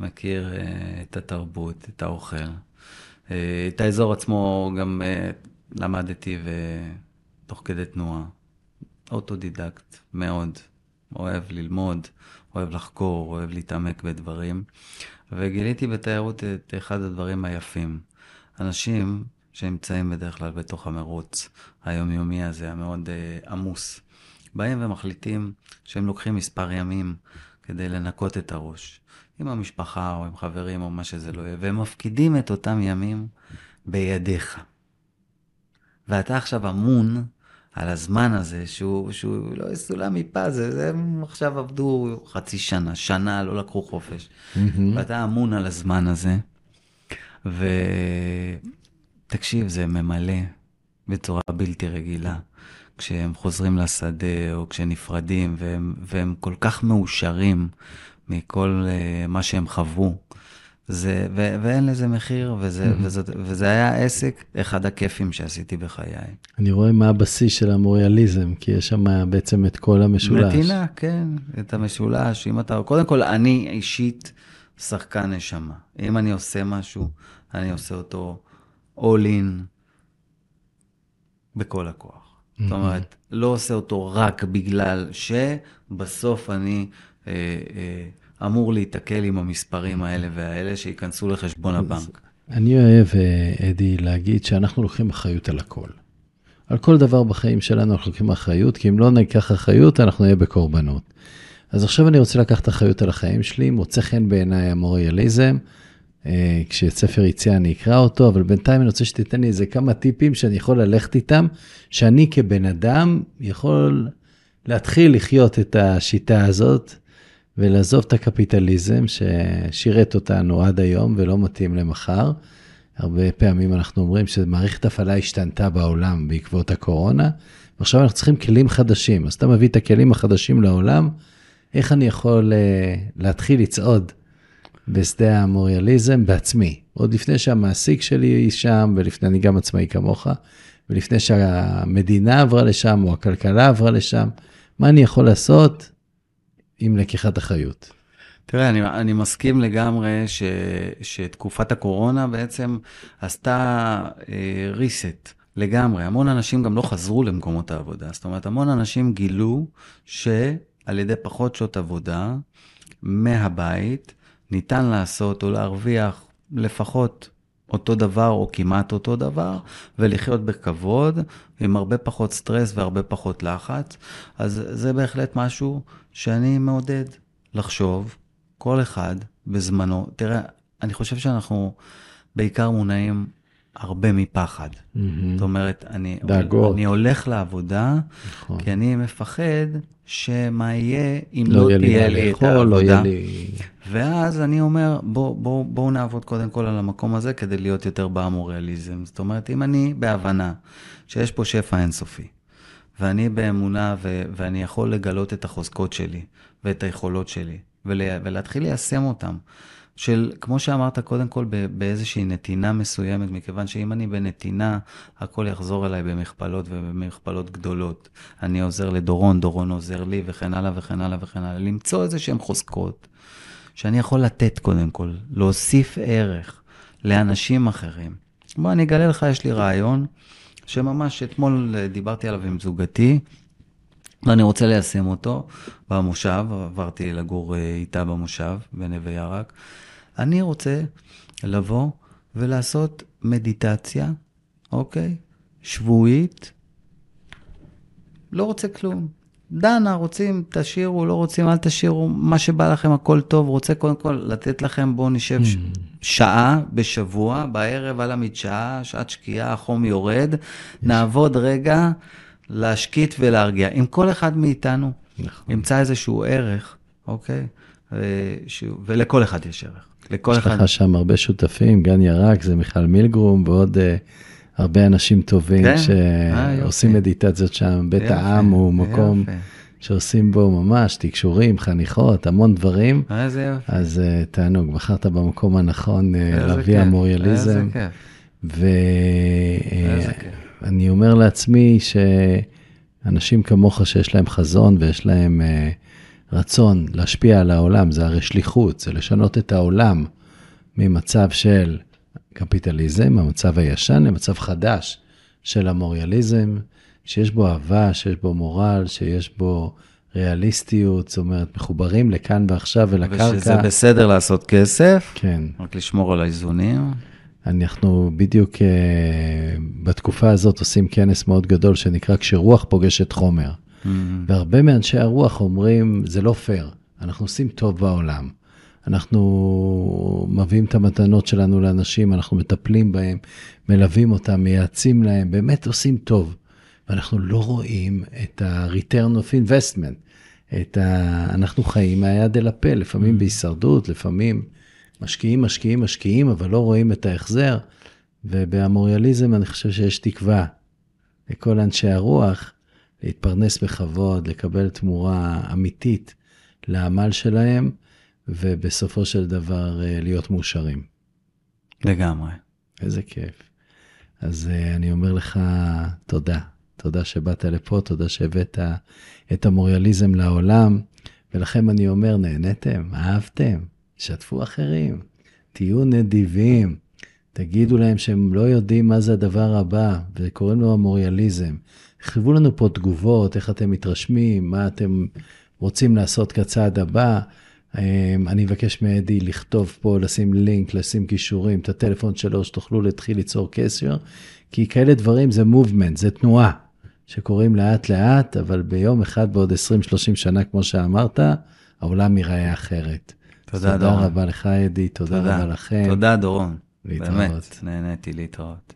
מכיר uh, את התרבות, את האוכל. Uh, את האזור עצמו גם למדתי ותוך כדי תנועה. אוטודידקט, מאוד. אוהב ללמוד, אוהב לחקור, אוהב להתעמק בדברים. וגיליתי בתיירות את אחד הדברים היפים. אנשים שנמצאים בדרך כלל בתוך המרוץ היומיומי הזה, המאוד uh, עמוס, באים ומחליטים שהם לוקחים מספר ימים כדי לנקות את הראש, עם המשפחה או עם חברים או מה שזה לא יהיה, והם מפקידים את אותם ימים בידיך. ואתה עכשיו אמון על הזמן הזה, שהוא, שהוא לא סולם מפה, זה, הם עכשיו עבדו חצי שנה, שנה, לא לקחו חופש. Mm-hmm. ואתה אמון על הזמן הזה, ותקשיב, זה ממלא בצורה בלתי רגילה. כשהם חוזרים לשדה, או כשנפרדים, והם, והם כל כך מאושרים מכל uh, מה שהם חוו. זה, ו, ואין לזה מחיר, וזה, mm-hmm. וזה, וזה היה עסק, אחד הכיפים שעשיתי בחיי. אני רואה מה הבסיס של המוריאליזם, כי יש שם בעצם את כל המשולש. נתינה, כן, את המשולש. אם אתה, קודם כל, אני אישית שחקן נשמה. אם אני עושה משהו, אני עושה אותו all in בכל הכוח. Mm-hmm. זאת אומרת, לא עושה אותו רק בגלל שבסוף אני... אה, אה, אמור להיתקל עם המספרים האלה והאלה שייכנסו לחשבון הבנק. אני אוהב, אה, אדי, להגיד שאנחנו לוקחים אחריות על הכל. על כל דבר בחיים שלנו אנחנו לוקחים אחריות, כי אם לא ניקח אחריות, אנחנו נהיה בקורבנות. אז עכשיו אני רוצה לקחת אחריות על החיים שלי, מוצא חן בעיניי המוריאליזם. אה, כשספר יציאה אני אקרא אותו, אבל בינתיים אני רוצה שתיתן לי איזה כמה טיפים שאני יכול ללכת איתם, שאני כבן אדם יכול להתחיל לחיות את השיטה הזאת, ולעזוב את הקפיטליזם ששירת אותנו עד היום ולא מתאים למחר. הרבה פעמים אנחנו אומרים שמערכת הפעלה השתנתה בעולם בעקבות הקורונה, ועכשיו אנחנו צריכים כלים חדשים. אז אתה מביא את הכלים החדשים לעולם, איך אני יכול uh, להתחיל לצעוד בשדה המוריאליזם בעצמי, עוד לפני שהמעסיק שלי שם, ולפני אני גם עצמאי כמוך, ולפני שהמדינה עברה לשם, או הכלכלה עברה לשם, מה אני יכול לעשות עם לקיחת אחריות. תראה, אני, אני מסכים לגמרי ש, שתקופת הקורונה בעצם עשתה אה, reset לגמרי. המון אנשים גם לא חזרו למקומות העבודה. זאת אומרת, המון אנשים גילו שעל ידי פחות שעות עבודה מהבית, ניתן לעשות או להרוויח לפחות אותו דבר או כמעט אותו דבר, ולחיות בכבוד, עם הרבה פחות סטרס והרבה פחות לחץ. אז זה בהחלט משהו שאני מעודד לחשוב, כל אחד בזמנו. תראה, אני חושב שאנחנו בעיקר מונעים הרבה מפחד. Mm-hmm. זאת אומרת, אני, אני הולך לעבודה, נכון. כי אני מפחד שמה יהיה אם לא, לא תהיה לי את העבודה. לא יהיה לי... ואז אני אומר, בואו בוא, בוא נעבוד קודם כל על המקום הזה כדי להיות יותר באמוריאליזם. זאת אומרת, אם אני בהבנה שיש פה שפע אינסופי, ואני באמונה ו- ואני יכול לגלות את החוזקות שלי ואת היכולות שלי, ולה- ולהתחיל ליישם אותם. של, כמו שאמרת, קודם כל באיזושהי נתינה מסוימת, מכיוון שאם אני בנתינה, הכל יחזור אליי במכפלות ובמכפלות גדולות. אני עוזר לדורון, דורון עוזר לי, וכן הלאה וכן הלאה וכן הלאה. למצוא איזה שהן חוזקות, שאני יכול לתת קודם כל, להוסיף ערך לאנשים אחרים. בוא, אני אגלה לך, יש לי רעיון, שממש אתמול דיברתי עליו עם זוגתי, ואני רוצה ליישם אותו במושב, עברתי לגור אה, איתה במושב, בנווה ירק. אני רוצה לבוא ולעשות מדיטציה, אוקיי? שבועית. לא רוצה כלום. דנה, רוצים, תשאירו, לא רוצים, אל תשאירו, מה שבא לכם, הכל טוב. רוצה קודם כל לתת לכם, בואו נשב. Mm. שעה בשבוע, בערב על המדשאה, שעת שקיעה, החום יורד, נעבוד רגע להשקיט ולהרגיע. אם כל אחד מאיתנו נכון. ימצא איזשהו ערך, אוקיי? ש... ולכל אחד יש ערך. לכל יש אחד. יש לך שם הרבה שותפים, גן ירק, זה מיכל מילגרום ועוד uh, הרבה אנשים טובים כן? שעושים אה, מדיטציות שם. בית יפה, העם הוא מקום יפה. שעושים בו ממש תקשורים, חניכות, המון דברים. איזה יופי. אז uh, תענוג, בחרת במקום הנכון uh, להביא המוריאליזם. איזה כיף. ואני uh, אומר לעצמי שאנשים כמוך שיש להם חזון ויש להם... Uh, רצון להשפיע על העולם, זה הרי שליחות, זה לשנות את העולם ממצב של קפיטליזם, המצב הישן, למצב חדש של המוריאליזם, שיש בו אהבה, שיש בו מורל, שיש בו ריאליסטיות, זאת אומרת, מחוברים לכאן ועכשיו ולקרקע. ושזה בסדר לעשות כסף, כן. רק לשמור על האיזונים. אנחנו בדיוק uh, בתקופה הזאת עושים כנס מאוד גדול שנקרא כשרוח פוגשת חומר. Mm-hmm. והרבה מאנשי הרוח אומרים, זה לא פייר, אנחנו עושים טוב בעולם. אנחנו מביאים את המתנות שלנו לאנשים, אנחנו מטפלים בהם, מלווים אותם, מייעצים להם, באמת עושים טוב. ואנחנו לא רואים את ה-return of investment. את ה... אנחנו חיים מהיד אל הפה, לפעמים mm. בהישרדות, לפעמים משקיעים, משקיעים, משקיעים, אבל לא רואים את ההחזר. ובאמוריאליזם אני חושב שיש תקווה לכל אנשי הרוח, להתפרנס בכבוד, לקבל תמורה אמיתית לעמל שלהם, ובסופו של דבר אה, להיות מאושרים. לגמרי. איזה כיף. אז אה, אני אומר לך תודה. תודה שבאת לפה, תודה שהבאת את המוריאליזם לעולם, ולכם אני אומר, נהניתם? אהבתם? שתפו אחרים, תהיו נדיבים, תגידו להם שהם לא יודעים מה זה הדבר הבא, וקוראים לו המוריאליזם. תכתבו לנו פה תגובות, איך אתם מתרשמים, מה אתם רוצים לעשות כצעד הבא. אמ, אני אבקש מאדי לכתוב פה, לשים לינק, לשים כישורים, את הטלפון שלו, שתוכלו להתחיל ליצור קשר, כי כאלה דברים זה מובמנט, זה תנועה, שקורים לאט לאט, אבל ביום אחד בעוד 20-30 שנה, כמו שאמרת, העולם ייראה אחרת. תודה, דורון. תודה רבה לך, אדי, תודה, תודה רבה לכם. תודה, דורון. להתראות. באמת, נהניתי להתראות.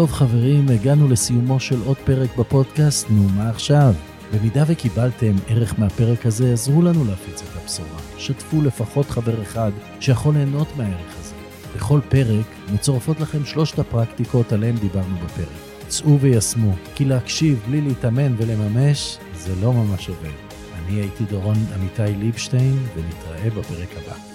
טוב חברים, הגענו לסיומו של עוד פרק בפודקאסט, נו מה עכשיו? במידה וקיבלתם ערך מהפרק הזה, עזרו לנו להפיץ את הבשורה. שתפו לפחות חבר אחד שיכול ליהנות מהערך הזה. בכל פרק מצורפות לכם שלושת הפרקטיקות עליהן דיברנו בפרק. צאו ויישמו, כי להקשיב בלי להתאמן ולממש, זה לא ממש עובד. אני הייתי דורון עמיתי ליבשטיין, ונתראה בפרק הבא.